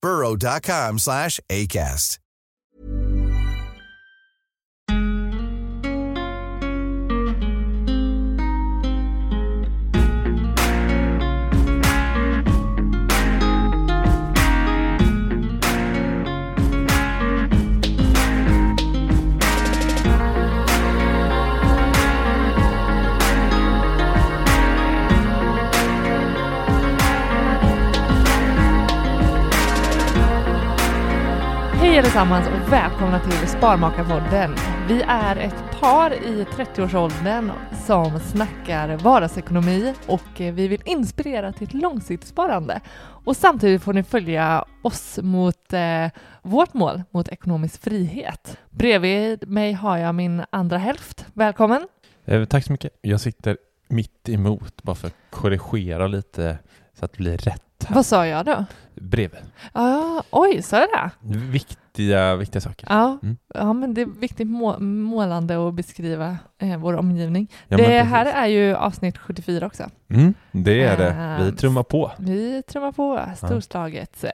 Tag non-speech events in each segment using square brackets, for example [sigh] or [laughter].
burrow.com slash ACAST. Allesammans och välkomna till Sparmakarpodden. Vi är ett par i 30-årsåldern som snackar vardagsekonomi och vi vill inspirera till ett långsiktigt sparande. Och samtidigt får ni följa oss mot eh, vårt mål, mot ekonomisk frihet. Bredvid mig har jag min andra hälft. Välkommen! Eh, tack så mycket. Jag sitter mitt emot bara för att korrigera lite så att det blir rätt. Här. Vad sa jag då? Bredvid. Ja, oj, sa jag det? Viktiga, viktiga saker. Ja, Mm. ja, men det är viktigt må målande att beskriva eh, vår omgivning. Ja, det här är ju avsnitt 74 också. Mm, det är det. Vi Ehm, trummar på. Vi trummar på storslaget.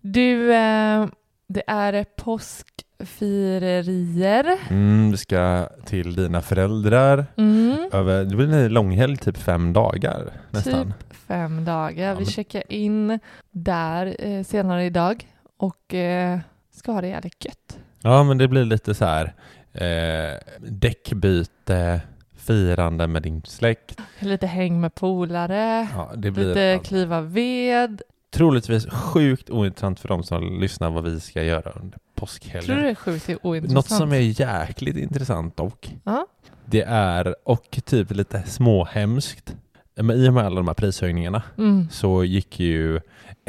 Du, eh, det är påskfirerier. Mm, vi ska till dina föräldrar. Mm. Över, det blir en långhelg, typ fem dagar nästan. Typ fem dagar. Ja, Vi men- checkar in där eh, senare idag och eh, ska ha det jävligt gött. Ja, men det blir lite så här eh, däckbyte, firande med din släkt. Lite häng med polare, Ja, lite allt. kliva ved. troligtvis sjukt ointressant för de som lyssnar vad vi ska göra under påskhelgen. Tror du det är sjukt ointressant? Något som är jäkligt intressant dock, Ja. det är, och typ lite småhemskt, men i och med alla de här prishöjningarna Mm. så gick ju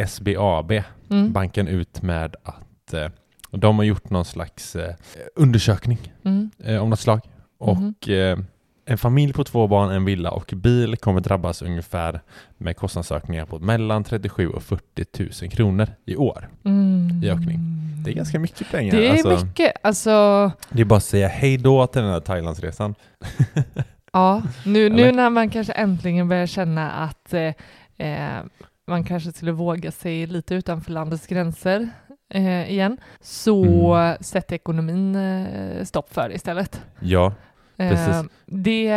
SBAB, Mm. banken, ut med att eh, de har gjort någon slags eh, undersökning Mm. eh, om något slag. Mhm. Och eh, en familj på två barn, en villa och bil kommer drabbas ungefär med kostnadsökningar på mellan 37 och 40 000 kronor i år. Mm. i ökning. Det är ganska mycket pengar. Det är alltså, mycket. Alltså, det är bara att säga hej då till den här Thailandsresan. [laughs] ja, nu, nu när man kanske äntligen börjar känna att eh, man kanske skulle våga sig lite utanför landets gränser eh, igen, så Mm. sätter ekonomin eh, stopp för det istället. Ja, Eh, Precis. det,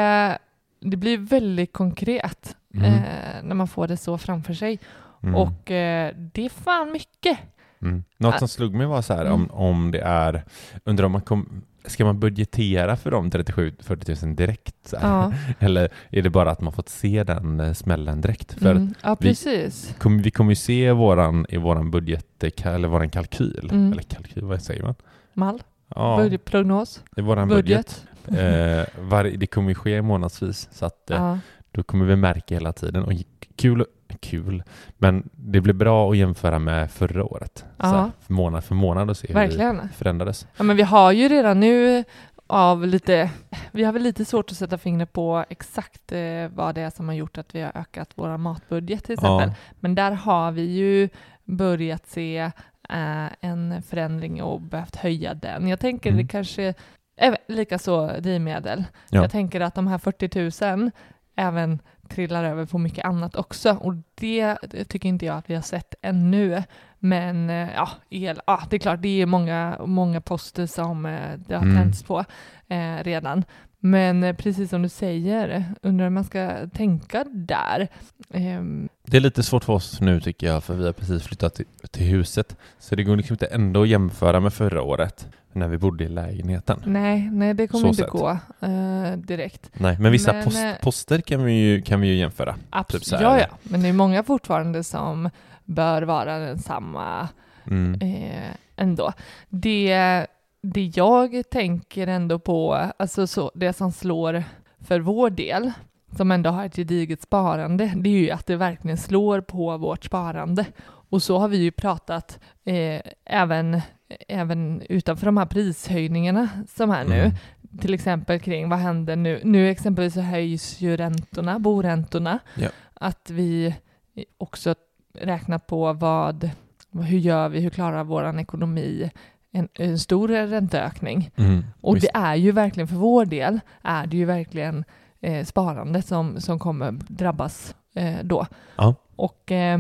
det blir väldigt konkret Mm. eh, när man får det så framför sig. mm. Och eh, det är fan mycket. Mm. Något Ä- som slog mig var så här, Mm. om, om det är, undrar om man kom, ska man budgetera för de 37-40 000 direkt? Ja, [laughs] Eller är det bara att man fått se den eh, smällen direkt? För mm, ja vi- precis. kom, vi kommer ju se våran, i våran budget, eh, eller våran kalkyl, Mm. eller kalkyl, vad säger man? Mall, Ja, budgetprognos, i våran budget. budget. [laughs] Eh, var, det kommer ju ske månadsvis, så att eh, Ja. då kommer vi märka hela tiden. Och kul, kul, men det blir bra att jämföra med förra året. Så Ja. här, månad för månad och se hur Verkligen. det förändrades. Ja, men vi har ju redan nu av lite, vi har väl lite svårt att sätta fingret på exakt eh, vad det är som har gjort att vi har ökat vår matbudget till exempel. Ja. Men där har vi ju börjat se eh, en förändring och behövt höja den. Jag tänker Mm. det kanske, även, likaså drivmedel. Ja. Jag tänker att de här 40 000 även trillar över på mycket annat också och det, tycker inte jag att vi har sett ännu. Men eh, ja, el, ja, det är klart, det är många, många poster som eh, det har Mm. tänts på eh, redan. Men eh, precis som du säger, undrar hur man ska tänka där. Ehm, Det är lite svårt för oss nu tycker jag, för vi har precis flyttat till, till huset. Så det går liksom inte ändå att jämföra med förra året, när vi bodde i lägenheten. nej, nej, det kommer Så inte sett. gå eh, direkt. Nej, men vissa Men, post, eh, poster kan vi ju, kan vi ju jämföra. Absolut. Typ ja, ja, men det är många fortfarande som bör vara densamma Mm. eh, ändå. Det, det jag tänker ändå på, alltså så, det som slår för vår del, som ändå har ett gediget sparande, det är ju att det verkligen slår på vårt sparande. Och så har vi ju pratat eh, även, även utanför de här prishöjningarna som är nu. Mm. Till exempel kring vad händer nu? Nu exempelvis så höjs ju räntorna, boräntorna. Ja. Att vi också räknar på vad, hur gör vi, hur klarar vår ekonomi en, en stor ränteökning? Mm. Och Visst. det är ju verkligen för vår del, är det ju verkligen eh, sparandet som, som kommer drabbas eh, då. Ja. Och eh,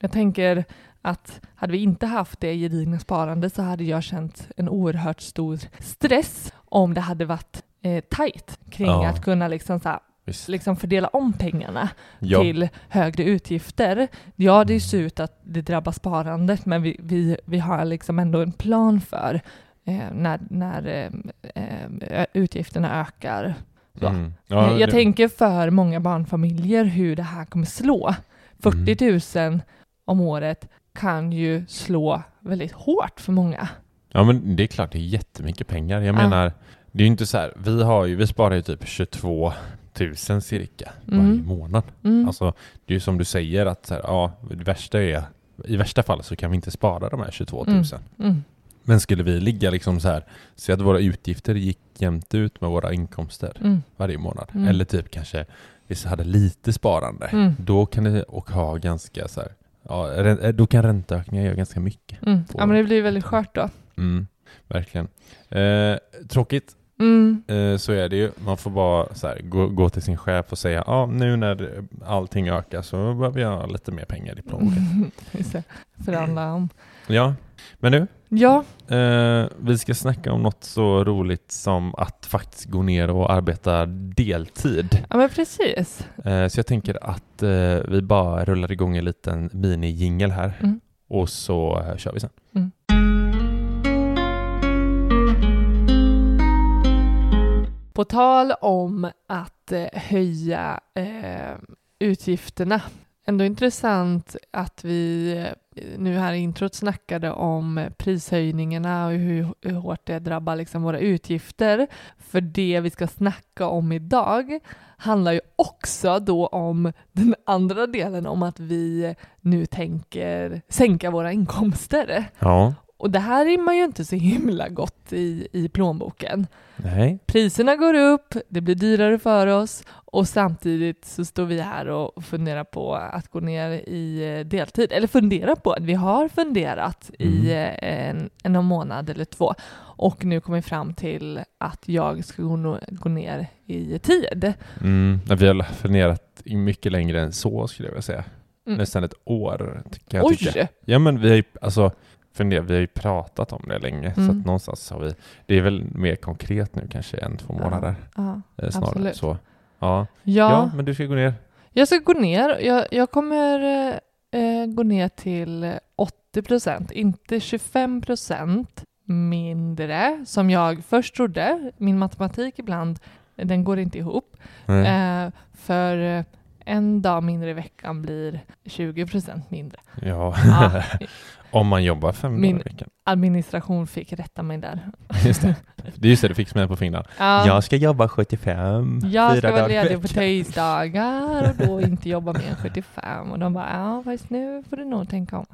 jag tänker att hade vi inte haft det gedigna sparandet så hade jag känt en oerhört stor stress om det hade varit eh, tajt kring Ja. att kunna liksom, så här, Visst. liksom fördela om pengarna Ja. till högre utgifter. Ja, det är Mm. surt att det drabbar sparandet, men vi, vi, vi har liksom ändå en plan för eh, när, när eh, eh, utgifterna ökar. Mm. Ja, jag det- tänker för många barnfamiljer hur det här kommer slå. 40 000 om året kan ju slå väldigt hårt för många. Ja men det är klart, det är jättemycket pengar. Jag Ja. menar, det är ju inte så här, vi har ju, vi sparar ju typ 22 000 cirka varje Mm. månad. Mm. Alltså, det är ju som du säger att så här, ja, det värsta är, i värsta fall så kan vi inte spara de här 22 000. Mm. Mm. Men skulle vi ligga liksom så här, se att våra utgifter gick jämnt ut med våra inkomster Mm. varje månad. Mm. Eller typ kanske vi hade lite sparande. Då kan det och ha ganska så här, ja, rän- då kan ränteökningar göra ganska mycket. Ja, men det blir väldigt skört då. Verkligen. Eh, tråkigt, Mm. eh, så är det ju. Man får bara här, gå, gå till sin chef och säga ja, nu när allting ökar så behöver jag ha lite mer pengar i plånboken. [laughs] Förhandla om. Ja, men nu, Ja, eh, vi ska snacka om något så roligt som att faktiskt gå ner och arbeta deltid. ja men precis. Eh, så jag tänker att eh, vi bara rullar igång en liten mini-jingel här Mm. och så eh, kör vi sen. På tal om att eh, höja eh, utgifterna. Ändå intressant att vi eh, nu här i introt snackade om prishöjningarna och hur, hur hårt det drabbar liksom våra utgifter. För det vi ska snacka om idag handlar ju också då om den andra delen om att vi nu tänker sänka våra inkomster. Ja, och det här rimmar ju inte så himla gott i, i plånboken. nej. Priserna går upp, det blir dyrare för oss och samtidigt så står vi här och funderar på att gå ner i eh, deltid. Eller funderar på vi har funderat i eh, en, en månad eller två och nu kommer vi fram till att jag ska gå, gå ner i tid. Mm, vi har funderat mycket längre än så skulle jag vilja säga. Mm. Nästan ett år kan jag Oj! tycka. Ja men vi har ju, alltså, funder, vi har ju pratat om det länge så Mm. att någonstans har vi, det är väl mer konkret nu kanske en, två månader Ja, eh, snarare. absolut. Så. Ja. ja. Ja. men du ska gå ner. Jag ska gå ner. Jag, jag kommer eh, gå ner till 80 procent, inte 25 procent mindre som jag först trodde. Min matematik ibland, den går inte ihop. Nej. Eh, för eh, en dag mindre i veckan blir 20 procent mindre. Ja. Ja, [laughs] Om man jobbar fem Min- dagar i veckan. administration fick rätta mig där. Just det. [laughs] Det är just det, du fick med på Finland. Ja, Jag ska jobba 75. jag fyra ska vara dagar i ledig på veckan. tisdagar och då [laughs] inte jobba mer än 75. Och de bara, ja fast nu får du nog tänka om.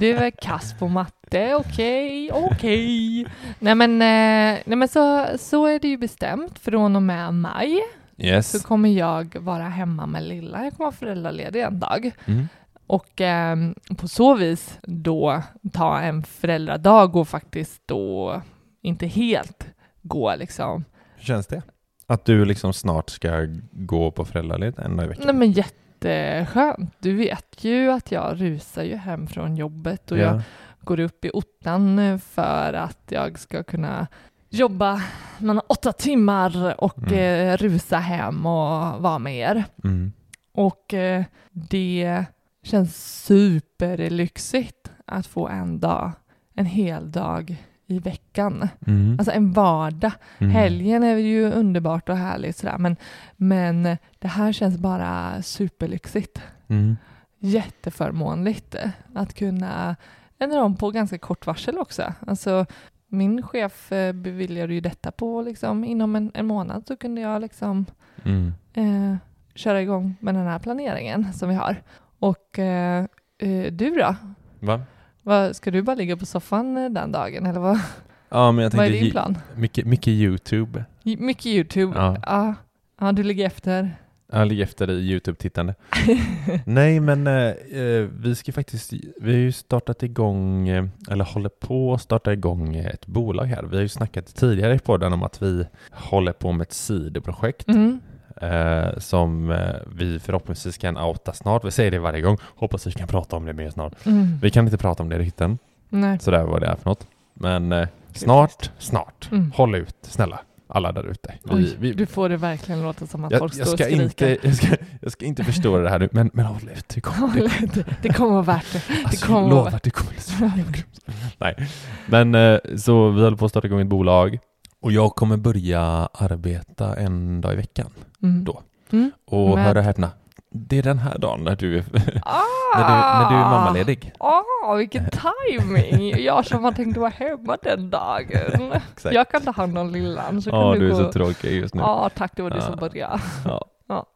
Du är kass på matte, okej, okej. Nej men, eh, nej, men så, så är det ju bestämt. Från och med maj Yes. så kommer jag vara hemma med lilla. Jag kommer vara föräldraledig en dag. Mm. Och ehm, på så vis då ta en föräldradag och faktiskt då inte helt gå liksom. Hur känns det? Att du liksom snart ska gå på föräldraledighet en dag i veckan? Nej men jätteskönt. Du vet ju att jag rusar ju hem från jobbet och jag går upp i ottan för att jag ska kunna jobba några åtta timmar och Mm. eh, rusa hem och vara med er. Mm. Och eh, det känns superlyxigt att få en dag, en hel dag i veckan. Mm. Alltså en vardag. Mm. Helgen är ju underbart och härligt sådär, men, men det här känns bara superlyxigt. Mm. Jätteförmånligt att kunna ändra om på ganska kort varsel också. Alltså, min chef eh, beviljade ju detta på liksom, inom en, en månad så kunde jag liksom Mm. eh, köra igång med den här planeringen som vi har. Och eh, eh, du då? Va? Vad, ska du bara ligga på soffan eh, den dagen eller vad, Ja, men jag vad är tänkte din plan? mycket, mycket YouTube. J- Mycket YouTube? Ja. Ja. ja, du ligger efter. Jag ligger efter i YouTube-tittande. [laughs] Nej, men eh, eh, vi ska faktiskt, vi har ju startat igång, eller håller på att starta igång ett bolag här. Vi har ju snackat tidigare i podden om att vi håller på med ett sidoprojekt Mm. Eh, som eh, vi förhoppningsvis kan outa snart. Vi säger det varje gång. Hoppas vi kan prata om det mer snart. Mm. Vi kan inte prata om det riktigt än, Nej. sådär vad det är för något. Men eh, snart, snart. Mm. Håll ut, snälla. Alla där ute. Du får det verkligen låta som att jag, folk jag, står och ska skriker. inte, jag, ska, jag ska inte förstå det här nu, men, men håll ut. Det kommer, det, det, det kommer vara värt det. alltså, kommer jag lovar det kommer bli så. Nej, men eh, så vi håller på att starta igång ett bolag och jag kommer börja arbeta en dag i veckan. Mm. Då. Mm. Och Med- hör och häpna, det är den här dagen när du, Ah! [laughs] när du, när du är mammaledig. Ah, vilken timing! Jag som har tänkt vara hemma den dagen. [laughs] Jag kan ta hand om lillan Ja, kan du är gå. så tråkig just nu. Ja, tack det var du som började. Ja. [laughs] Ja.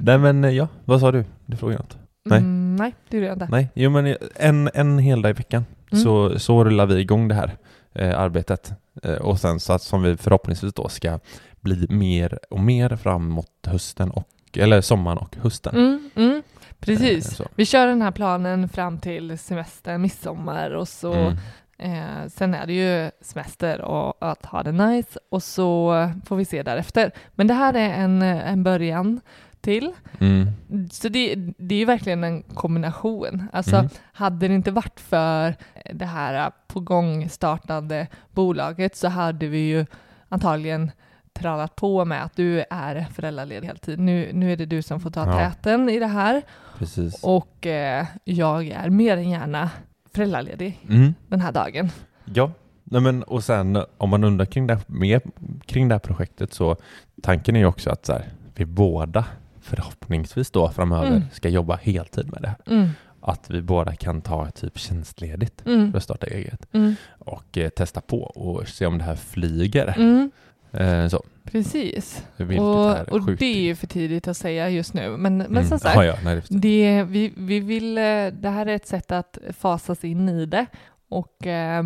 Nej men eh, ja, vad sa du? Du frågade något? Nej. Mm, nej, det gjorde jag inte. Nej, jo men en, en hel dag i veckan Mm. så, så rullar vi igång det här eh, arbetet. Eh, och sen så att som vi förhoppningsvis då ska bli mer och mer framåt hösten och eller sommaren och hösten. Mm, mm. Eh, Precis. så. Vi kör den här planen fram till semester, midsommar och så Mm. Eh, sen är det ju semester och att ha det nice och så får vi se därefter. Men det här är en, en början till. Mm. Så det, det är ju verkligen en kombination. Alltså Mm. hade det inte varit för det här på gång startande bolaget så hade vi ju antagligen trallat på med att du är föräldraledig heltid. Nu, nu är det du som får ta Ja. täten i det här Precis. och eh, jag är mer än gärna föräldraledig Mm. den här dagen. Ja, Nej, men, och sen om man undrar kring det, här- mer kring det här projektet så tanken är ju också att så här, vi båda förhoppningsvis då framöver Mm. ska jobba heltid med det här. Mm, Att vi båda kan ta typ tjänstledigt mm, för att starta eget mm, och eh, testa på och se om det här flyger. mm, Eh, så, precis. Och, och det är ju för tidigt att säga just nu. Men, men Mm. som sagt, Ja, ja, nej, det Det, vi, vi vill, eh, det här är ett sätt att fasas in i det och eh,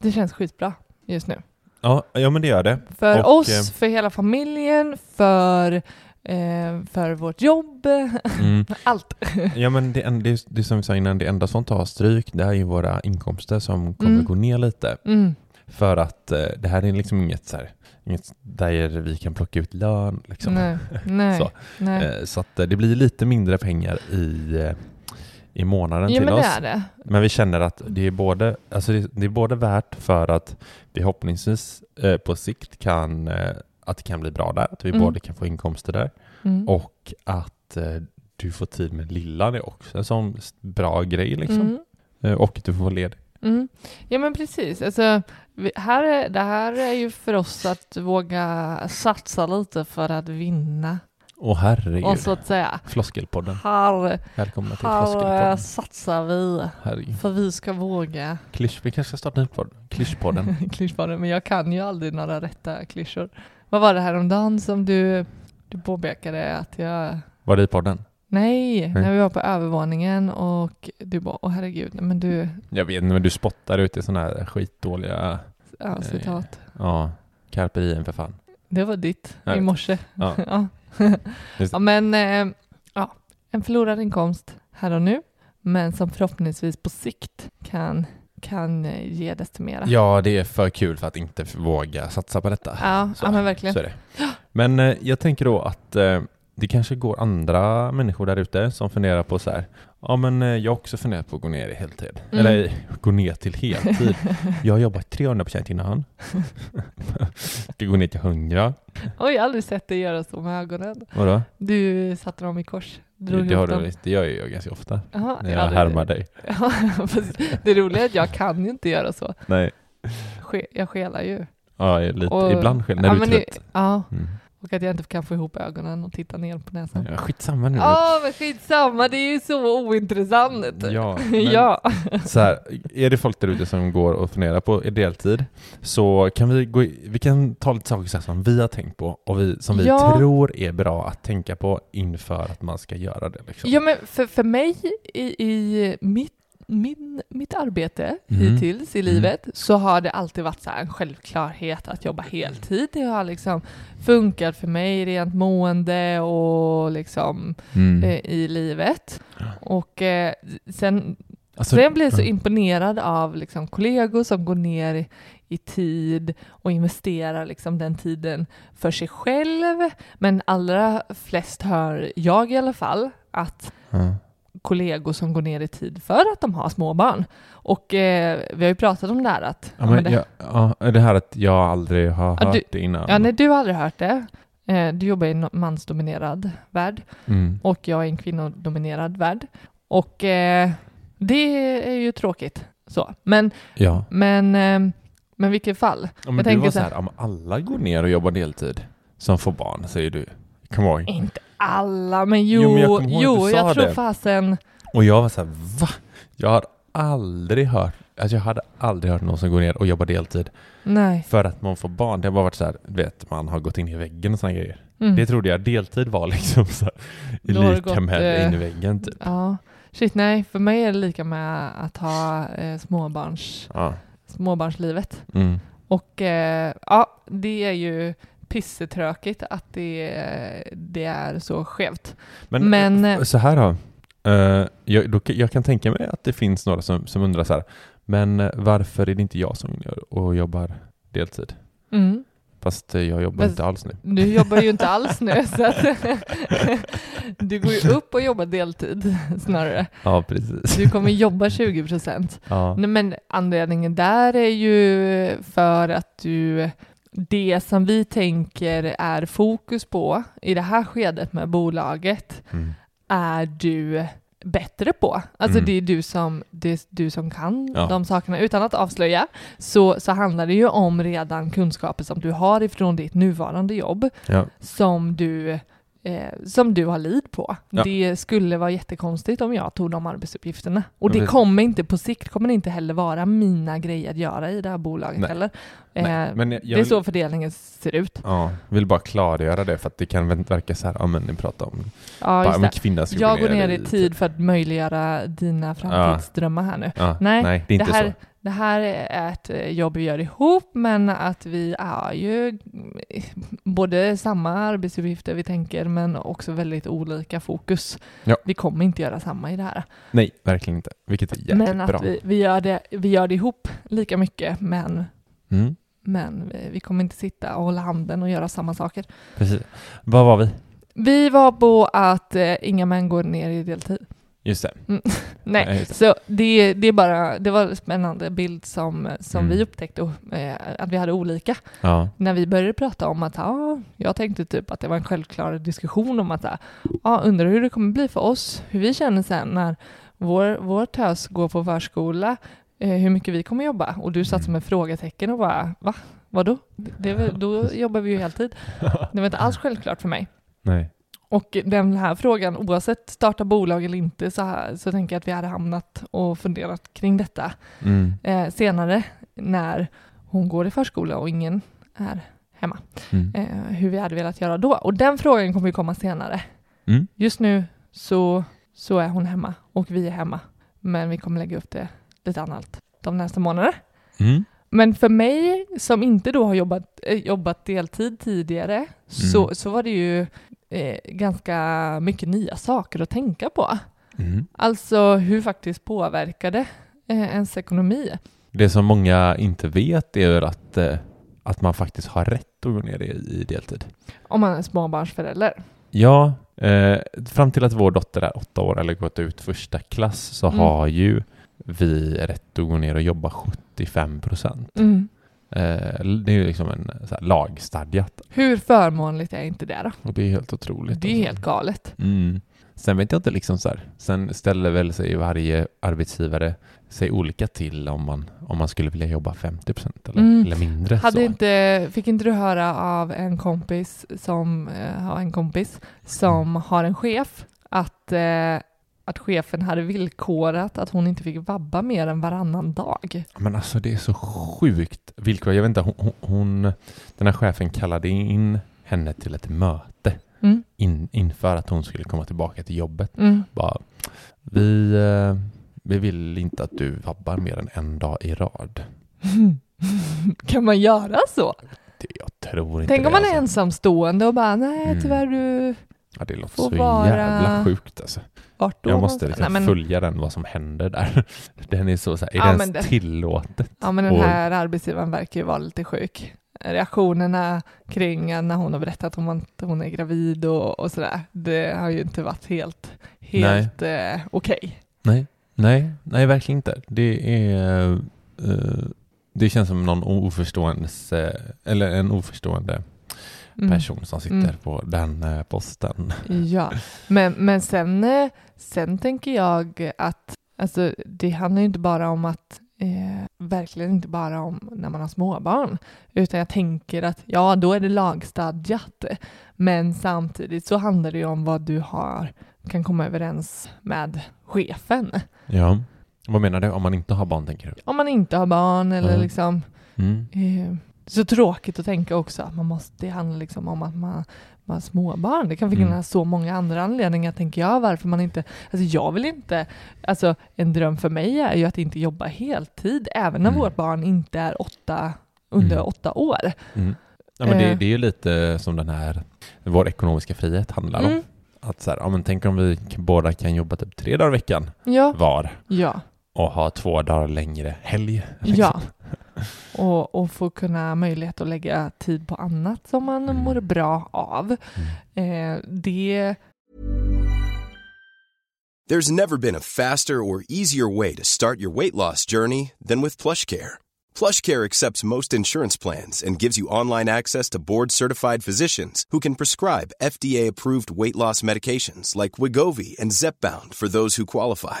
det känns skitbra just nu. ja, ja, men det gör det. För Och, oss, eh, för hela familjen, för, för vårt jobb, Mm. [laughs] allt. Ja, men det, det, det som vi sa innan, det enda som tar stryk, det är ju våra inkomster som kommer Mm. gå ner lite. Mm. För att eh, det här är liksom inget så här, inget där vi kan plocka ut lön liksom. Nej, nej, [laughs] Så. nej. Eh, så eh, det blir lite mindre pengar i, eh, i månaden Ja till men det oss. det. Men vi känner att det är både, alltså det, är både värt för att vi förhoppningsvis eh, på sikt kan, eh, att det kan bli bra där, att vi Mm. både kan få inkomster där Mm. och att eh, du får tid med lillan är också en sån bra grej liksom. Mm. Eh, och att du får vara ledig. Mm. Ja men precis. Alltså, vi, här är, det här är ju för oss att våga satsa lite för att vinna. Åh herregud. Och så att säga, Floskelpodden. här, Välkomna till här eh, Floskelpodden. satsar vi Herregud. för vi ska våga. Klysch, vi kanske ska starta en podd. Klyschpodden. [laughs] Klyschpodden, men jag kan ju aldrig några rätta klyschor. Vad var det här om dagen som du, du påpekade att jag... Var det i podden? Nej, Nej. när vi var på övervåningen och du bara, åh herregud, men du, Jag vet inte, men du spottar ut i sådana här skitdåliga, ja, citat. ja, carpe diem för fan. Det var ditt i morse. Ja. [laughs] ja. Ja, men eh, ja, en förlorad inkomst här och nu. men som förhoppningsvis på sikt kan, kan eh, ge desto mera. Ja, det är för kul för att inte våga satsa på detta. ja, Så, ja men verkligen. Så är det. Men eh, jag tänker då att eh, det kanske går andra människor där ute som funderar på så här, ja men eh, jag också funderat på att gå ner i heltid. Mm. Eller gå ner till heltid. [laughs] jag har jobbat 300% innan. [laughs] Ska gå ner till 100. Oj, jag har aldrig sett dig göra så med ögonen. Vadå? Du satte dem i kors. Drog Det, har du, det gör jag ganska ofta. Jaha, När ja, jag det- härmar dig. [laughs] Ja, det roliga är att jag kan ju inte göra så. Nej. Jag skelar ju. Ja, lite, Och- ibland själv när ja, du är trött. Ja, Mm. Och att jag inte kan få ihop ögonen och titta ner på näsan. Ja, skitsamma nu. Ja, men skitsamma, det är ju så ointressant. Ja, [laughs] ja. Så här, är det folk där ute som går och funderar på deltid så kan vi, gå, i- vi kan ta lite saker som vi har tänkt på och vi, som vi Ja. tror är bra att tänka på inför att man ska göra det. Liksom. Ja, men för, för mig i, i mitt, min, mitt arbete Mm. hittills i Mm. livet så har det alltid varit så en självklarhet att jobba heltid. Det har liksom funkat för mig rent mående och liksom Mm. eh, i livet. Och eh, sen, Alltså, blir jag så ja. imponerad av liksom, kollegor som går ner i, tid och investerar liksom, den tiden för sig själv. Men allra flest hör jag i alla fall att Ja. Kollegor som går ner i tid för att de har små barn. Och eh, vi har ju pratat om det här att... Ja, men det, jag, ja, det här att jag aldrig har Ja, hört du- det innan. ja, nej, du har aldrig hört det. Eh, du jobbar i en mansdominerad värld Mm. och jag är en kvinnodominerad värld. Och eh, det är ju tråkigt. Så. Men, Ja. men, eh, men vilket fall. ja men Jag du var så här, om alla går ner och jobbar deltid som får barn, säger du. Come on. Inte alla, men jo, Jo, men jag jo, kommer ihåg jag, tror det. fasen... Och jag var så här, va? Jag har aldrig hört, alltså jag hade aldrig hört någon som går ner och jobbar deltid Nej. för att man får barn. Det har bara varit så här, vet, man har gått in i väggen och sådana grejer. Mm. Det trodde jag deltid var liksom så här, lika gått, med eh, in i väggen typ. Ja. Shit, nej, för mig är det lika med att ha eh, småbarns, Ja. småbarnslivet. Mm. Och eh, ja, det är ju pissetråkigt att det, det är så skevt. Men, Men, eh, så här då. Eh, jag, då, jag kan tänka mig att det finns några som, som undrar så här, men eh, varför är det inte jag som gör och jobbar deltid? Mm. Fast eh, jag jobbar Fast- inte alls nu. Du jobbar ju inte [laughs] alls nu, så att [laughs] du går ju upp och jobbar deltid snarare. Ja, precis. Du kommer jobba 20 procent. Ja. Men anledningen där är ju för att du det som vi tänker är fokus på i det här skedet med bolaget Mm. är du bättre på. Alltså Mm. det är du som, det du som kan Ja. de sakerna. Utan att avslöja så, så handlar det ju om redan kunskaper som du har ifrån ditt nuvarande jobb Ja. som du, eh, som du har lid på. Ja. Det skulle vara jättekonstigt om jag tog de arbetsuppgifterna. Och det kommer inte på sikt kommer det inte heller vara mina grejer att göra i det här bolaget Nej. heller. Nej, Eh, men jag- jag det är vill- så fördelningen ser ut. Ja, vill bara klargöra det för att det kan verka så här, ja men ni pratar om Ja, bara, just men det. kvinna ska Jag går ner i tid för att möjliggöra dina framtidsdrömmar här nu. Ja, Nej, nej, det är inte det här, så. Det här är ett eh, jobb vi gör ihop, men att vi är ju både samma arbetsuppgifter vi tänker, men också väldigt olika fokus. Ja. Vi kommer inte göra samma i det här. Nej, verkligen inte. Vilket är jäkligt men att bra. vi, vi, gör det, vi gör det ihop lika mycket, men, Mm, men vi, kommer inte sitta och hålla handen och göra samma saker. precis. Var var vi? Vi var på att eh, inga män går ner i deltid. Just det. [laughs] Nej, Nej, just det. så det, det är bara, det var en spännande bild som, som Mm. vi upptäckte eh, att vi hade olika. Ja. När vi började prata om att, ja, jag tänkte typ att det var en självklar diskussion om att, ja, undrar hur det kommer bli för oss, hur vi känner sen när vår, vår tös går på förskola, hur mycket vi kommer jobba. Och du satt som ett frågetecken och bara, va? Vadå? Det, väl- då [laughs] jobbar vi ju heltid. Det var inte alls självklart för mig. Nej. Och den här frågan, oavsett starta bolag eller inte, så, här, så tänker jag att vi hade hamnat och funderat kring detta Mm. eh, senare när hon går i förskola och ingen är hemma. Mm. Eh, hur vi hade velat göra då. Och den frågan kommer ju komma senare. Mm. Just nu så, så är hon hemma och vi är hemma. Men vi kommer lägga upp det lite annat de nästa månaderna. Mm. Men för mig som inte då har jobbat, eh, jobbat deltid tidigare så, Mm. så var det ju eh, ganska mycket nya saker att tänka på. Mm. Alltså hur faktiskt påverkar det eh, ens ekonomi? Det som många inte vet är att, eh, att man faktiskt har rätt att gå ner i, i deltid. Om man är småbarnsförälder. Ja, eh, fram till att vår dotter är åtta år eller gått ut första klass så Mm. har ju vi rätt att gå ner och jobba 75 procent. Mm. Eh, det är ju liksom en här, lagstadgat Hur förmånligt är inte det då? och det är helt otroligt. Det är alltså. helt galet. Mm. Sen vet jag inte liksom så här. Sen ställer väl sig varje arbetsgivare sig olika till om man, om man skulle vilja jobba 50 procent eller, Mm. eller mindre. Hade så. inte, fick inte du höra av en kompis som eh, har en kompis som har en chef att, eh, att chefen hade villkorat att hon inte fick vabba mer än varannan dag? Men alltså det är så sjukt villkor. Jag vet inte, hon, hon- den här chefen kallade in henne till ett möte Mm. in, inför att hon skulle komma tillbaka till jobbet. Mm. Bara, vi, eh, vi vill inte att du vabbar mer än en dag i rad. [laughs] kan man göra så? Det, jag tror inte Tänk det. om man är alltså. ensamstående och bara nej Mm. tyvärr du Ja, det låter så vara- jävla sjukt alltså. vart då? Jag måste liksom nej, men, följa den, vad som händer där. [laughs] Den är så, så här, är Ja, det ens det- tillåtet? Ja men den Och- här arbetsgivaren verkar ju vara lite sjuk. Reaktionerna kring när hon har berättat om att hon är gravid och, och sådär, det har ju inte varit helt, helt eh, okej. Nej, nej, nej verkligen inte. Det är... eh, det känns som någon oförståendes, eh, eller en oförstående. Person som sitter Mm. på den eh, posten. [laughs] Ja, men, men sen, eh, sen tänker jag att alltså, det handlar ju inte bara om att eh, verkligen inte bara om när man har småbarn, utan jag tänker att ja, då är det lagstadgat, men samtidigt så handlar det ju om vad du har, kan komma överens med chefen. Ja. Vad menar du? Om man inte har barn, tänker du? Om man inte har barn eller Mm. liksom Mm. eh, så tråkigt att tänka också att man måste, det handlar liksom om att man, man har småbarn. Det kan finnas Mm. så många andra anledningar tänker jag varför man inte, alltså jag vill inte, alltså en dröm för mig är ju att inte jobba heltid även när Mm. vårt barn inte är åtta, under Mm. åtta år. Mm. Ja, men det, Eh. det är ju lite som den här, vår ekonomiska frihet handlar om. Mm. Att så här, ja, men tänk om vi båda kan jobba typ tre dagar i veckan Ja, var ja, och ha två dagar längre helg. liksom. ja. Och, och få kunna möjlighet att lägga tid på annat som man Mm. mår bra av. Mm. Eh, det There's never been a faster or easier way to start your weight loss journey than with PlushCare. PlushCare accepts most insurance plans and gives you online access to board-certified physicians who can prescribe FDA-approved weight loss medications like Wigovi and Zepbound for those who qualify.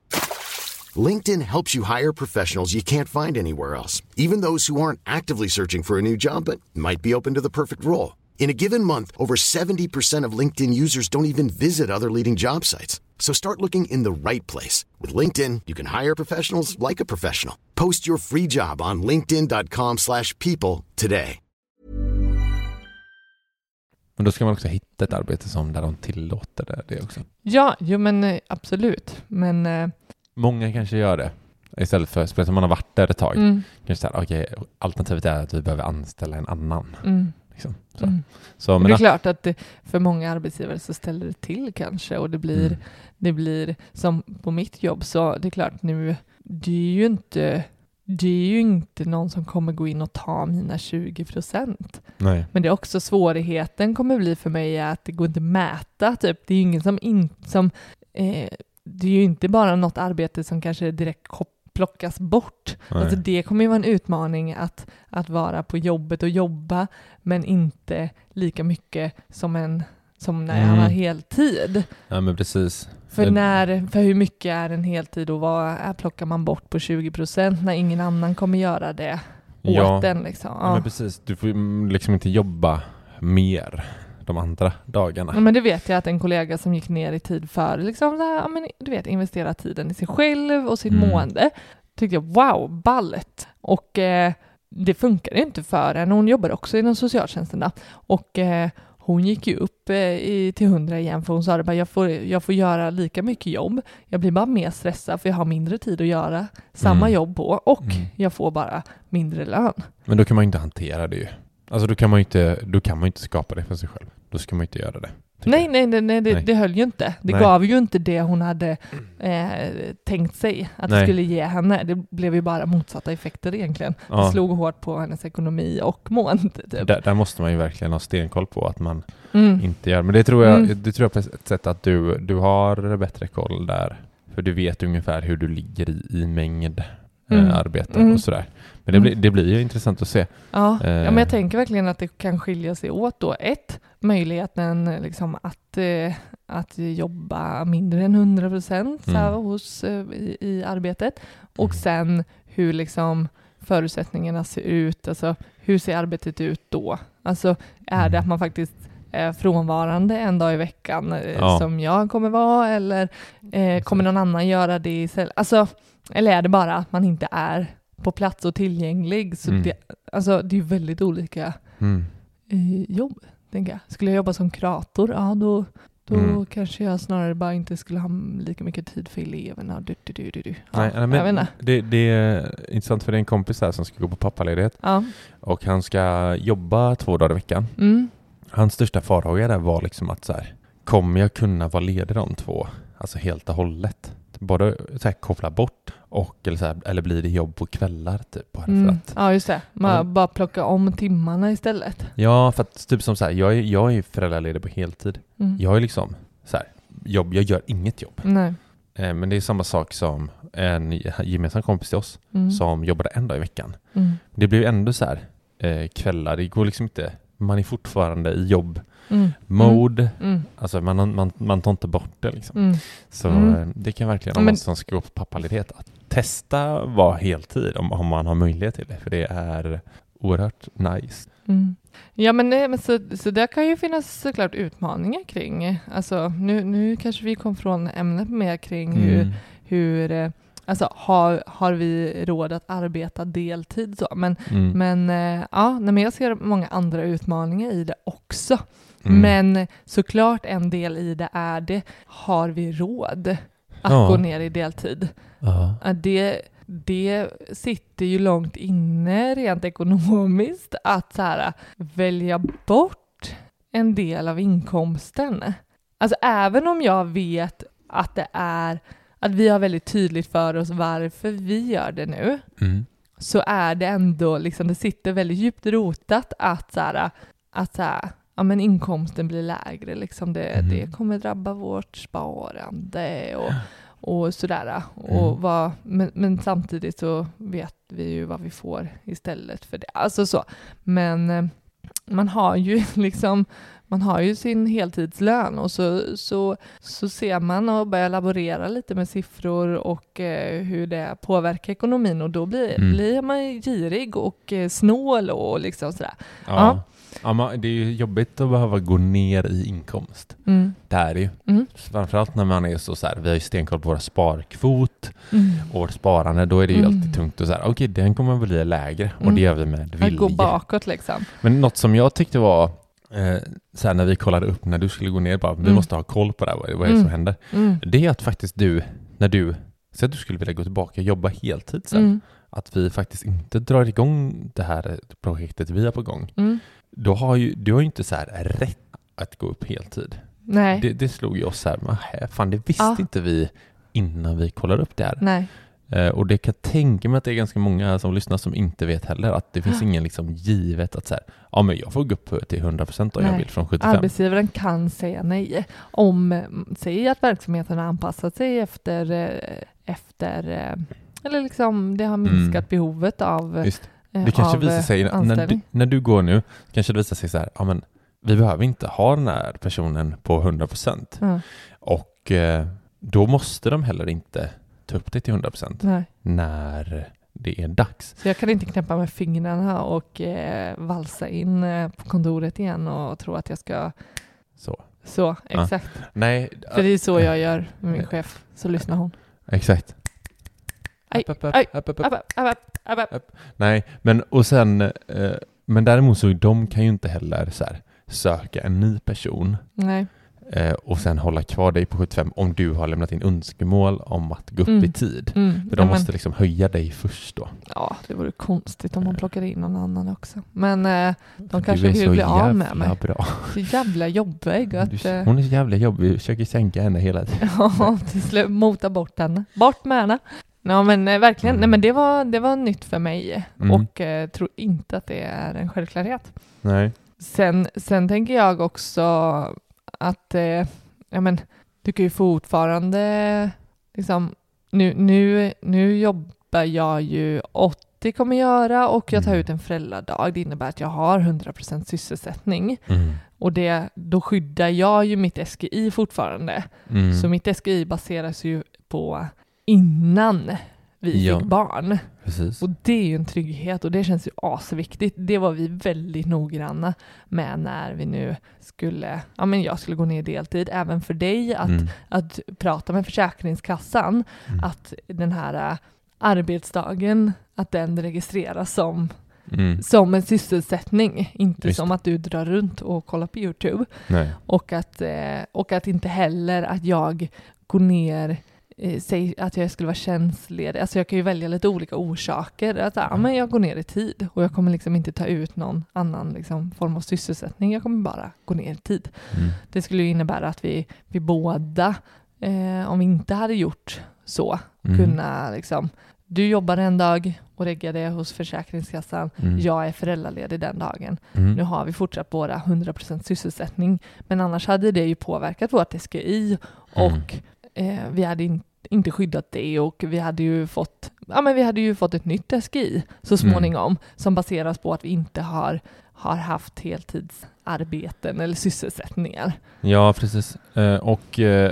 LinkedIn helps you hire professionals you can't find anywhere else, even those who aren't actively searching for a new job but might be open to the perfect role. In a given month, over 70% of LinkedIn users don't even visit other leading job sites. So start looking in the right place. With LinkedIn, you can hire professionals like a professional. Post your free job on linkedin.com slash people today. Men då ska man också hitta ett arbete som där de tillåter det, det också. Ja, jo men eh, absolut. Men eh, Många kanske gör det. Istället för, speciellt om man har varit där ett tag. mm, Kanske så här, okej, alternativet är att vi behöver anställa en annan. mm, Liksom. Så. mm. Så, men, det är klart att det, för många arbetsgivare så ställer det till kanske och det blir, Mm. det blir som på mitt jobb så det är klart nu, det är ju inte det är ju inte någon som kommer gå in och ta mina 20 procent. Men det är också svårigheten kommer bli för mig att det går inte att mäta. Typ. Det är ju ingen som, in, som eh, det är ju inte bara något arbete som kanske direkt plockas bort. Nej. Alltså det kommer ju vara en utmaning att, att vara på jobbet och jobba, men inte lika mycket som, en, som när Mm. har heltid. Ja, men precis. För, när, för hur mycket är en heltid och vad plockar man bort på 20 procent när ingen annan kommer göra det åt Ja, den? Liksom. ja. Ja. men precis. Du får mm, liksom inte jobba mer de andra dagarna. Ja, men det vet jag att en kollega som gick ner i tid för liksom så här, ja, men du vet, investera tiden i sig själv och sitt Mm. mående tyckte jag wow, ballet. Och, eh, det funkar inte för henne. Hon jobbar också inom socialtjänsten då. och eh, hon gick ju upp eh, i, till 100 igen för hon sa det bara jag får, jag får göra lika mycket jobb. Jag blir bara mer stressad för jag har mindre tid att göra samma Mm. jobb på och Mm. jag får bara mindre lön. Men då kan man ju inte hantera det ju. Alltså då kan man ju inte, då kan man inte skapa det för sig själv. Då ska man ju inte göra det. Nej, nej, nej, nej, det, Nej. det höll ju inte. Det Nej. gav ju inte det hon hade eh, tänkt sig att det Nej. skulle ge henne. Det blev ju bara motsatta effekter egentligen. Det Ja. slog hårt på hennes ekonomi och mående. Typ. Där, där måste man ju verkligen ha stenkoll på att man Mm. inte gör. Men det tror jag, Mm. det tror jag på ett sätt att du, du har bättre koll där. För du vet ungefär hur du ligger i, i mängd Mm. eh, arbete Mm. och sådär. Men det, Mm. blir, det blir ju intressant att se. Ja, Eh. ja, men jag tänker verkligen att det kan skilja sig åt då. Ett, möjligheten liksom att, eh, att jobba mindre än 100 procent Mm. hos, eh, i, i arbetet. Och Mm. sen hur liksom förutsättningarna ser ut. Alltså hur ser arbetet ut då? Alltså är det Mm. att man faktiskt är frånvarande en dag i veckan eh, Ja. som jag kommer vara eller eh, kommer någon annan göra det istället? Alltså, eller är det bara att man inte är på plats och tillgänglig? Så Mm. det, alltså, det är väldigt olika Mm. eh, jobb, tänker jag. Skulle jag jobba som kurator, ja då, då Mm. kanske jag snarare bara inte skulle ha lika mycket tid för eleverna. Du, du, du, du, du. Ja, Nej, nej, jag vet men inte. det, det är intressant för det är en kompis här som ska gå på pappaledighet Ja. och han ska jobba två dagar i veckan. Mm. Hans största farhåga där var liksom att så här, kommer jag kunna vara ledig de två, alltså helt och hållet? Både så här, koppla bort och eller, så här, eller blir det jobb på kvällar typ? Bara för Mm. att, Ja, just det. Man Ja. bara plocka om timmarna istället. ja, för att typ som så här, jag är, jag är föräldraledig på heltid. Mm. Jag är liksom så här, jobb, jag gör inget jobb. Nej. Eh, men det är samma sak som en gemensam kompis till oss Mm. som jobbade en dag i veckan. Mm. Det blir ändå så här eh, kvällar, det går liksom inte, man är fortfarande i jobb Mm. mode, Mm. alltså man, man, man tar inte bort det liksom. Mm. Så Mm. eh, det kan verkligen, men- man som ska gå på pappaledighet, att testa vara heltid om, om man har möjlighet till det, för det är oerhört nice. Mm. Ja men, nej, men så, så där kan ju finnas såklart utmaningar kring, alltså nu, nu kanske vi kom från ämnet mer kring hur, Mm. hur eh, alltså har, har vi råd att arbeta deltid så, men, Mm. men eh, ja, nej, men jag ser många andra utmaningar i det också. Mm. Men såklart en del i det är det, har vi råd att Ja. gå ner i deltid? Ja. Det, det sitter ju långt inne rent ekonomiskt att så här, välja bort en del av inkomsten. Alltså även om jag vet att det är att vi har väldigt tydligt för oss varför vi gör det nu Mm. så är det ändå liksom det sitter väldigt djupt rotat att så här, att så här, ja men inkomsten blir lägre liksom det, Mhm. det kommer drabba vårt sparande och och sådär. Och Mm. vad, men, men samtidigt så vet vi ju vad vi får istället för det. Alltså så. Men eh, man har ju [laughs] liksom man har ju sin heltidslön och så, så, så ser man och börjar laborera lite med siffror och eh, hur det påverkar ekonomin och då blir, Mm. blir man girig och eh, snål och liksom sådär. Ja. Ja. Ja. man, det är ju jobbigt att behöva gå ner i inkomst. Mm. Det är det ju. Mm. Framförallt när man är så, så här, vi har ju stenkoll på våra sparkvot Mm. och vårt sparande, då är det ju Mm. alltid tungt och så här, okej den kommer bli lägre och Mm. det gör vi med Att vilje. gå bakåt liksom. Men något som jag tyckte var eh, så när vi kollade upp när du skulle gå ner, bara, vi Mm. måste ha koll på det här, vad, vad är det som Mm. händer? Det är att faktiskt du, när du säger att du skulle vilja gå tillbaka och jobba heltid sen, Mm. att vi faktiskt inte drar igång det här projektet vi har på gång. Mm. Då har ju, du har ju inte så rätt att gå upp heltid. Nej. Det, det slog ju oss så här, fan det visste Ja. inte vi innan vi kollade upp det här. Nej. Eh, och det kan jag tänka mig att det är ganska många som lyssnar som inte vet heller att det finns ingen liksom givet att så här, ja men jag får gå upp till 100% om jag Nej. vill från 75. Arbetsgivaren kan säga nej. Om, mm, säg att verksamheten har anpassat sig efter, eh, efter eh, eller liksom det har minskat Mm. behovet av, Just, det kanske av visar eh, sig, när du, när du går nu, kanske det visar sig så här, ja men vi behöver inte ha den här personen på 100% Ja, och eh, då måste de heller inte ta upp det till 100% nej. när det är dags. Så jag kan inte knäppa med fingrarna och eh, valsa in eh, på kontoret igen och tro att jag ska Så. så, Ja. exakt. Nej, För det är så jag gör med min chef, så lyssnar hon. exakt. Nej, men och sen, eh, men däremot så de kan ju inte heller så här, söka en ny person Nej. eh, och sen hålla kvar dig på 75 om du har lämnat in önskemål om att gå upp Mm. i tid. Mm. För de ja, måste men, liksom höja dig först då. ja, det vore konstigt om de plockade in någon annan också. Men eh, de kanske du vill bli av med mig. bra. Så jävla jobbig Du, att... Eh, hon är så jävla jobbig, vi försöker sänka henne hela tiden. [laughs] Ja, till slut mota bort henne. Bort med henne. Ja men eh, verkligen, nej men det var, det var nytt för mig Mm. och eh, tror inte att det är en självklarhet. Nej. Sen, sen tänker jag också att, eh, ja men, du kan ju fortfarande, liksom, nu, nu, nu jobbar jag ju 80 kommer göra och jag tar Mm. ut en föräldradag. Det innebär att jag har 100% sysselsättning Mm. och det, då skyddar jag ju mitt SGI fortfarande. Mm. Så mitt SGI baseras ju på innan vi Ja. fick barn. Precis. Och det är ju en trygghet och det känns ju asviktigt. Det var vi väldigt noggranna med när vi nu skulle, ja men jag skulle gå ner i deltid, även för dig att, Mm. att prata med Försäkringskassan, Mm. att den här äh, arbetsdagen, att den registreras som, Mm. som en sysselsättning, inte Just som att du drar runt och kollar på YouTube. Nej. Och att, eh, och att inte heller att jag går ner säg att jag skulle vara tjänstledig. Alltså jag kan ju välja lite olika orsaker. Att ja, men jag går ner i tid och jag kommer liksom inte ta ut någon annan liksom, form av sysselsättning. Jag kommer bara gå ner i tid. Mm. Det skulle ju innebära att vi, vi båda, eh, om vi inte hade gjort så, Mm. kunna liksom du jobbar en dag och reggade hos Försäkringskassan. Mm. Jag är föräldraledig den dagen. Mm. Nu har vi fortsatt båda 100% sysselsättning, men annars hade det ju påverkat vårt SGI och eh, vi hade in, inte skyddat det och vi hade ju fått, ja, men vi hade ju fått ett nytt SGI så småningom som baseras på att vi inte har, har haft heltidsarbeten eller sysselsättningar. Ja, precis. Eh, Och eh,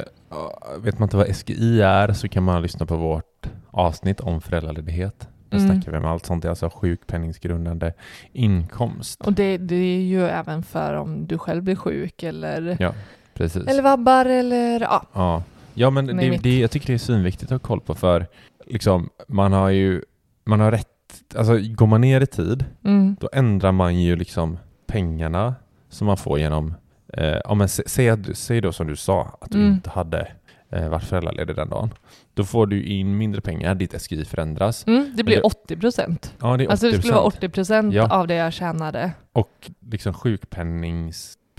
vet man inte vad SGI är så kan man lyssna på vårt avsnitt om föräldraledighet. Där Mm. snackar vi om allt sånt, alltså sjukpenningsgrundande inkomst. Och det, det är ju även för om du själv blir sjuk eller, Ja, precis. eller vabbar eller ja. Ja, ja men det, det, jag tycker det är svinviktigt att ha koll på för liksom, man har ju man har rätt, alltså går man ner i tid Mm. då ändrar man ju liksom pengarna som man får genom, eh, ja, men sä, säg, du- säg då som du sa att du Mm. inte hade eh, varit föräldraledig den dagen. Då får du in mindre pengar, ditt SGI förändras. Mm, det blir det- 80 procent. Ja, det är 80%. Alltså det skulle vara 80 procent Ja. av det jag tjänade. Och liksom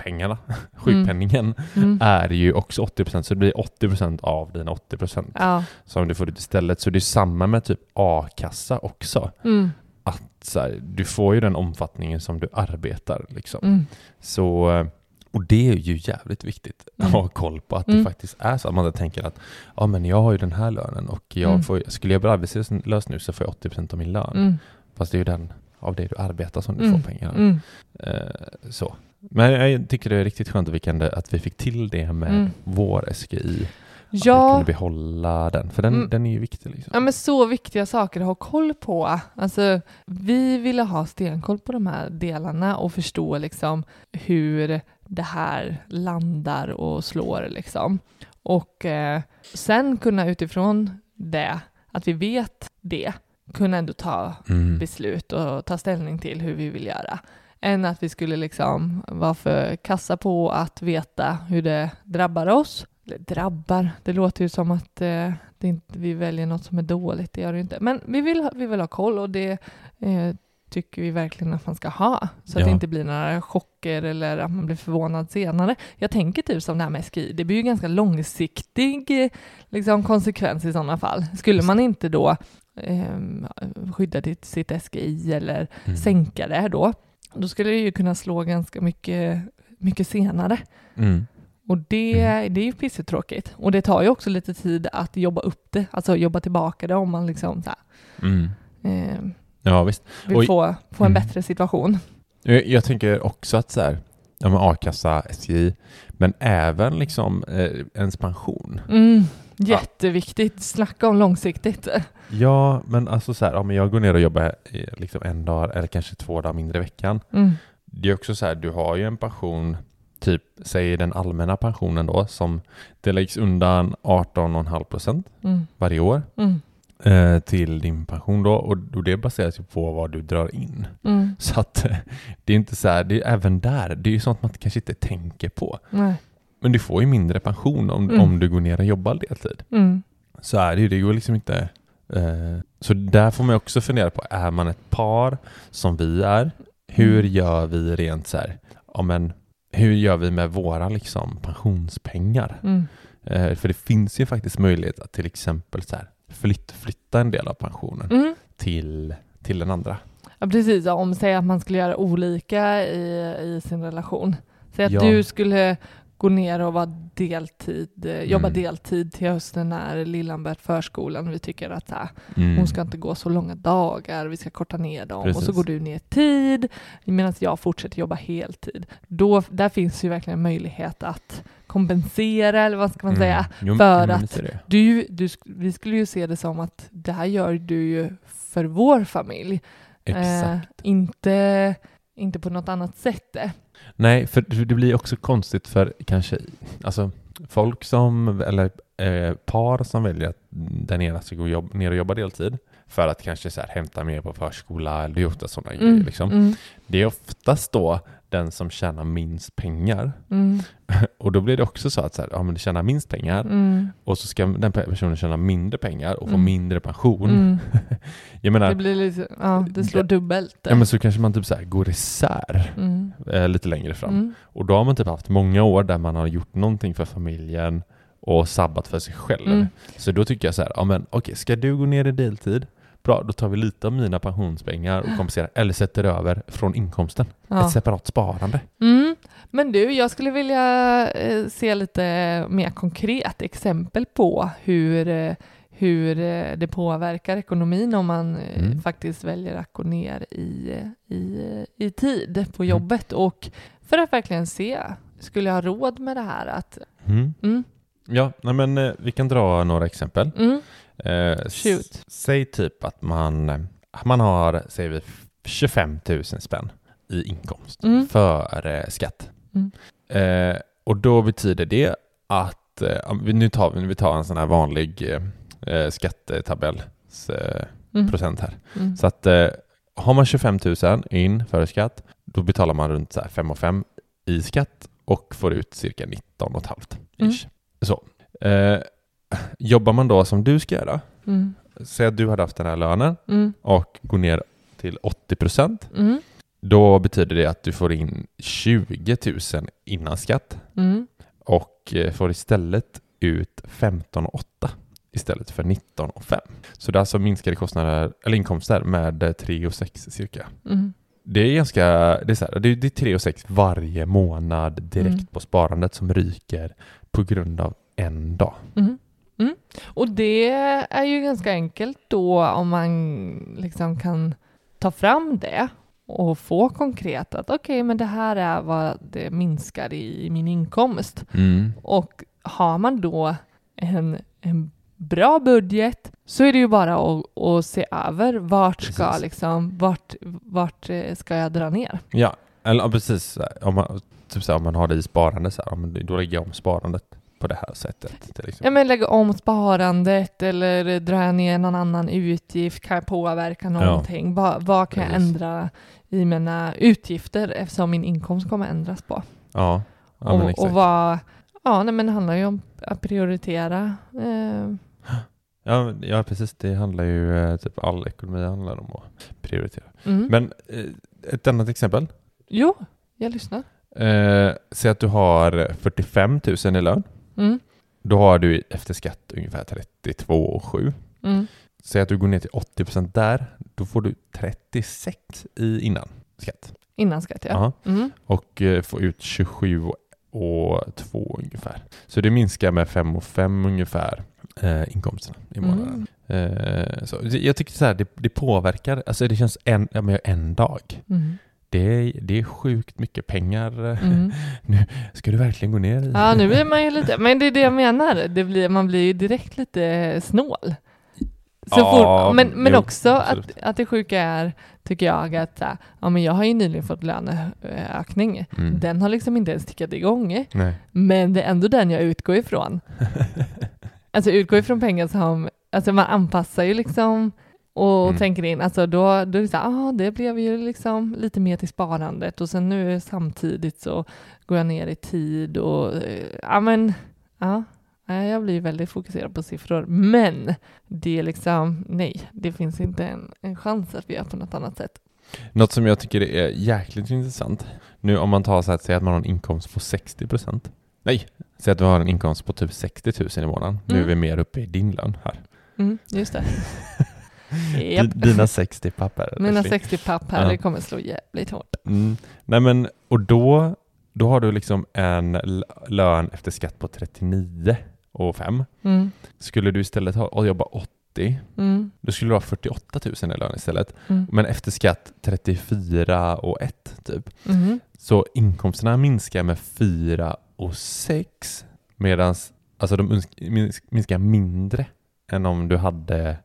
sjukpenningspengarna, sjukpenningen, Mm. är ju också 80% så det blir 80% av dina 80% Ja. som du får ut istället. Så det är samma med typ a-kassa också. Mm. Att så här, du får ju den omfattningen som du arbetar. Liksom. Mm. Så, eh, och det är ju jävligt viktigt att Mm. ha koll på att Mm. det faktiskt är så. Att man tänker att ja, men jag har ju den här lönen och jag Mm. får, skulle jag bli arbetslös nu så får jag 80% av min lön. Mm. Fast det är ju den av det du arbetar som du Mm. får pengarna. Mm. Eh, så. Men jag tycker det är riktigt skönt att vi, kan, att vi fick till det med Mm. vår SGI. Att vi kunde behålla den, för den, Mm. den är ju viktig. Liksom. ja, men så viktiga saker att ha koll på. Alltså, vi ville ha stenkoll på de här delarna och förstå liksom hur det här landar och slår. Liksom. Och eh, sen kunna utifrån det, att vi vet det, kunna ändå ta Mm. beslut och ta ställning till hur vi vill göra. Än att vi skulle liksom vara för kassa på att veta hur det drabbar oss. Eller drabbar, det låter ju som att eh, inte, vi väljer något som är dåligt, det gör det inte. Men vi vill, vi vill ha koll och det eh, tycker vi verkligen att man ska ha. Så att Ja. det inte blir några chocker eller att man blir förvånad senare. Jag tänker typ som det här med SGI, det blir ju ganska långsiktig liksom, konsekvens i sådana fall. Skulle man inte då eh, skydda sitt SGI eller Mm. sänka det då, då skulle det ju kunna slå ganska mycket, mycket senare. Mm. Och det, det är ju pissetråkigt. Och det tar ju också lite tid att jobba upp det, alltså jobba tillbaka det om man liksom så Mm. eh, Ja, visst. vill Oj. få, få en Mm. bättre situation. Jag, jag tänker också att så här, ja, men a-kassa, SGI, men även liksom eh, ens pension. Mm, jätteviktigt. Snacka om långsiktigt. Ja, men alltså så här, ja, men jag går ner och jobbar eh, liksom en dag eller kanske två dagar mindre i veckan. Mm. Det är också så här, du har ju en pension, typ, säg den allmänna pensionen då, som det läggs undan 18,5 procent Mm. varje år. Mm. eh, till din pension då och, och det baseras ju på vad du drar in. Mm. Så att eh, det är inte så här, det är även där, det är ju sånt man kanske inte tänker på. Nej. Men du får ju mindre pension om, Mm. om du går ner och jobbar deltid. Mm. Så är det ju, det går liksom inte... Eh, så där får man också fundera på, är man ett par som vi är, hur Mm. gör vi rent så här, ja men hur gör vi med våra liksom pensionspengar? Mm. Eh, för det finns ju faktiskt möjlighet att till exempel så här, flytt, flytta en del av pensionen Mm. till, till den andra. Ja, precis. Ja, Om säg att man skulle göra olika i, i sin relation. Säg att Ja. du skulle gå ner och vara deltid, eh, jobba Mm. deltid till hösten när lillan börjat förskolan. Vi tycker att här, Mm. hon ska inte gå så långa dagar, vi ska korta ner dem. Och så Precis. går du ner tid medan jag fortsätter jobba heltid. Då, där finns ju verkligen en möjlighet att kompensera, eller vad ska man säga. Mm. Jo, för att-. Du, du, vi skulle ju se det som att det här gör du ju för vår familj. Eh, inte, inte på något annat sätt. Nej, för det blir också konstigt för kanske, alltså folk som, eller eh, par som väljer att den ena ska gå jobb, ner och jobba deltid för att kanske så här, hämta mer på förskola, eller ofta sådana grejer liksom. mm, Det är oftast då den som tjänar minst pengar. mm, [laughs] Och då blir det också så att så här, ja, men du tjänar minst pengar mm, och så ska den personen tjäna mindre pengar och få Mm. mindre pension. mm. [laughs] Jag menar, Det blir lite, ja, det slår dubbelt. ja, men så kanske man typ så här går isär mm, eh, lite längre fram. Och då har man typ haft många år där man har gjort någonting för familjen och sabbat för sig själv. Så då tycker jag så här, ja men okej, ska du gå ner i deltid? Bra, då tar vi lite av mina pensionspengar och kompenserar, eller sätter över från inkomsten. ja. Ett separat sparande. Mm. Men du, jag skulle vilja eh, se lite mer konkret exempel på hur, eh, hur eh, det påverkar ekonomin om man Mm. faktiskt väljer att gå ner i, i, i tid på Mm. jobbet. Och för att verkligen se, skulle jag ha råd med det här? Att, Mm. mm, Ja, nej men vi kan dra några exempel. mm, Eh, Shoot. Säg typ att man, eh, man har, säger vi, 25 000 spänn i inkomst Mm. före skatt. Mm. Eh, och då betyder det att, eh, nu tar vi, vi tar en sån här vanlig eh, eh, skattetabells eh, mm, procent här. mm, Så att eh, har man 25 000 in före skatt, då betalar man runt så här 5 5 i skatt och får ut cirka 19 500 Mm. ish. Så. Jobbar man då som du ska göra, mm, säg att du hade haft den här lönen mm, och går ner till 80 procent, mm, då betyder det att du får in 20 000 innan skatt. Mm, och eh, får istället ut 15 8 istället för 19 5. Så det är alltså minskade kostnader, eller inkomster med eh, 3 6 cirka. mm, Det är ganska, det är, så här, det är, det är 3 6 varje månad direkt Mm. på sparandet som ryker på grund av en dag. mm, mm. Och det är ju ganska enkelt då om man liksom kan ta fram det och få konkret att okej, men det här är vad det minskar i min inkomst. Och har man då en, en bra budget så är det ju bara att, att se över vart ska, Precis. liksom, vart, vart eh, ska jag dra ner? Ja, eller ja, precis. Om man, typ så här, om man har det i sparande, så här, då lägger jag om sparandet på det här sättet. Till exempel. Ja, men lägga om sparandet eller dra jag ner någon annan utgift? Kan jag påverka någonting? Vad, vad kan jag Precis. ändra i mina utgifter eftersom min inkomst kommer ändras på? ja, ja och, och vad, ja, nej, men det handlar ju om att prioritera. Eh, Ja, ja, precis. Det handlar ju, eh, typ all ekonomi handlar om att prioritera. mm. Men eh, ett annat exempel. Jo, jag lyssnar. Eh, säg att du har 45 000 i lön. Mm. Då har du efter skatt ungefär 32 7. Mm. Säg att du går ner till 80 procent där. Då får du 36 i innan skatt. Innan skatt, ja. Mm. Och eh, får ut 27 och 2 ungefär. Så det minskar med 5 och 5 ungefär eh, inkomsterna i månaden. Mm. Eh, så jag tycker så här, det, det påverkar, alltså det känns en, ja, men en dag. Mm. Det är, det är sjukt mycket pengar. Mm. [laughs] Ska du verkligen gå ner i? Ja, nu blir man ju lite, men det är det jag menar. Det blir, man blir ju direkt lite snål. Så Ja, fort, men, men jo, också absolut. att, att det sjuka är, tycker jag, att ja, men jag har ju nyligen fått löneökning. Mm. Den har liksom inte ens tickat igång, Nej. men det är ändå den jag utgår ifrån. [laughs] Alltså utgår ifrån pengar som alltså man anpassar ju liksom och Mm. tänker in, alltså då, då är det så här, ah, det blev ju liksom lite mer till sparandet och sen nu samtidigt så går jag ner i tid och eh, ja men, ja, jag blir väldigt fokuserad på siffror. Men det är liksom, nej, det finns inte en, en chans att vi gör på något annat sätt. Något som jag tycker är jäkligt intressant, nu om man tar så att säga att man har en inkomst på 60 procent. Nej, säg att du har en inkomst på typ 60 000 i månaden. Nu är Mm. vi mer uppe i din lön här. Mm, just det. [laughs] Di- Dina 60 papper. Mina Ashley. 60 papp här, Ja. det kommer slå jävligt hårt. Mm. Nej men, och då, då har du liksom en lön efter skatt på 39 och 5. Mm, Skulle du istället ha, och jobba 80, mm, då skulle du ha 48 000 i lön istället. mm, Men efter skatt 34 och 1 typ. mm. Så inkomsterna minskar med 4 och 6 medan alltså de minskar mindre än om du hade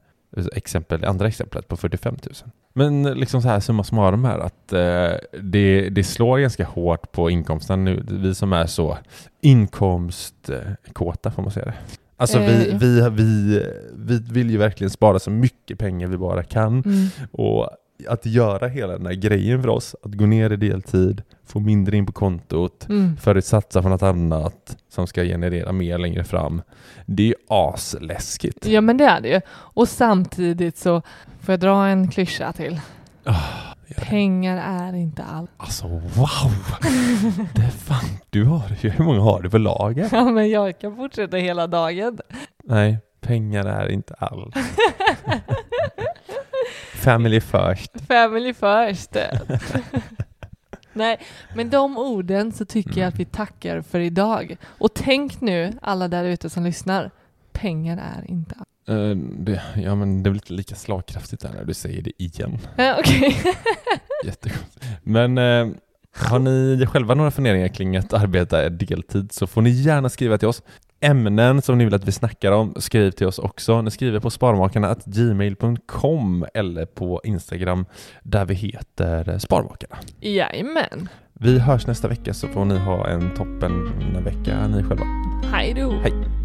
exempel, andra exemplet på 45 000. Men liksom så här summa summarum här att eh, det, det slår ganska hårt på inkomsten nu, vi som är så inkomstkåta får man säga det. Alltså vi, Eh. vi, vi, vi vill ju verkligen spara så mycket pengar vi bara kan Mm. och att göra hela den här grejen för oss, att gå ner i deltid, få mindre in på kontot, Mm. för att satsa på något annat som ska generera mer längre fram. Det är ju asläskigt. Ja men det är det ju. Och samtidigt så får jag dra en klyscha till. Det. Pengar är inte allt. Alltså wow! Det är fan, du har ju, hur många har du på lager? Ja men jag kan fortsätta hela dagen. Nej, pengar är inte allt. [laughs] Family first. Family first. [laughs] Nej, men de orden så tycker jag att vi tackar för idag. Och tänk nu, alla där ute som lyssnar, pengar är inte allt. Eh, det, ja men det är väl inte lika slagkraftigt där när du säger det igen. Eh, Okej. [laughs] Jättekonstigt. Men eh, har ni själva några funderingar kring att arbeta deltid så får ni gärna skriva till oss. Ämnen som ni vill att vi snackar om, skriv till oss också. Ni skriver på sparmakarna.gmail.com eller på Instagram där vi heter Sparmakarna. Jajamän. Vi hörs nästa vecka så får ni ha en toppen vecka ni själva. Hej då. Hej.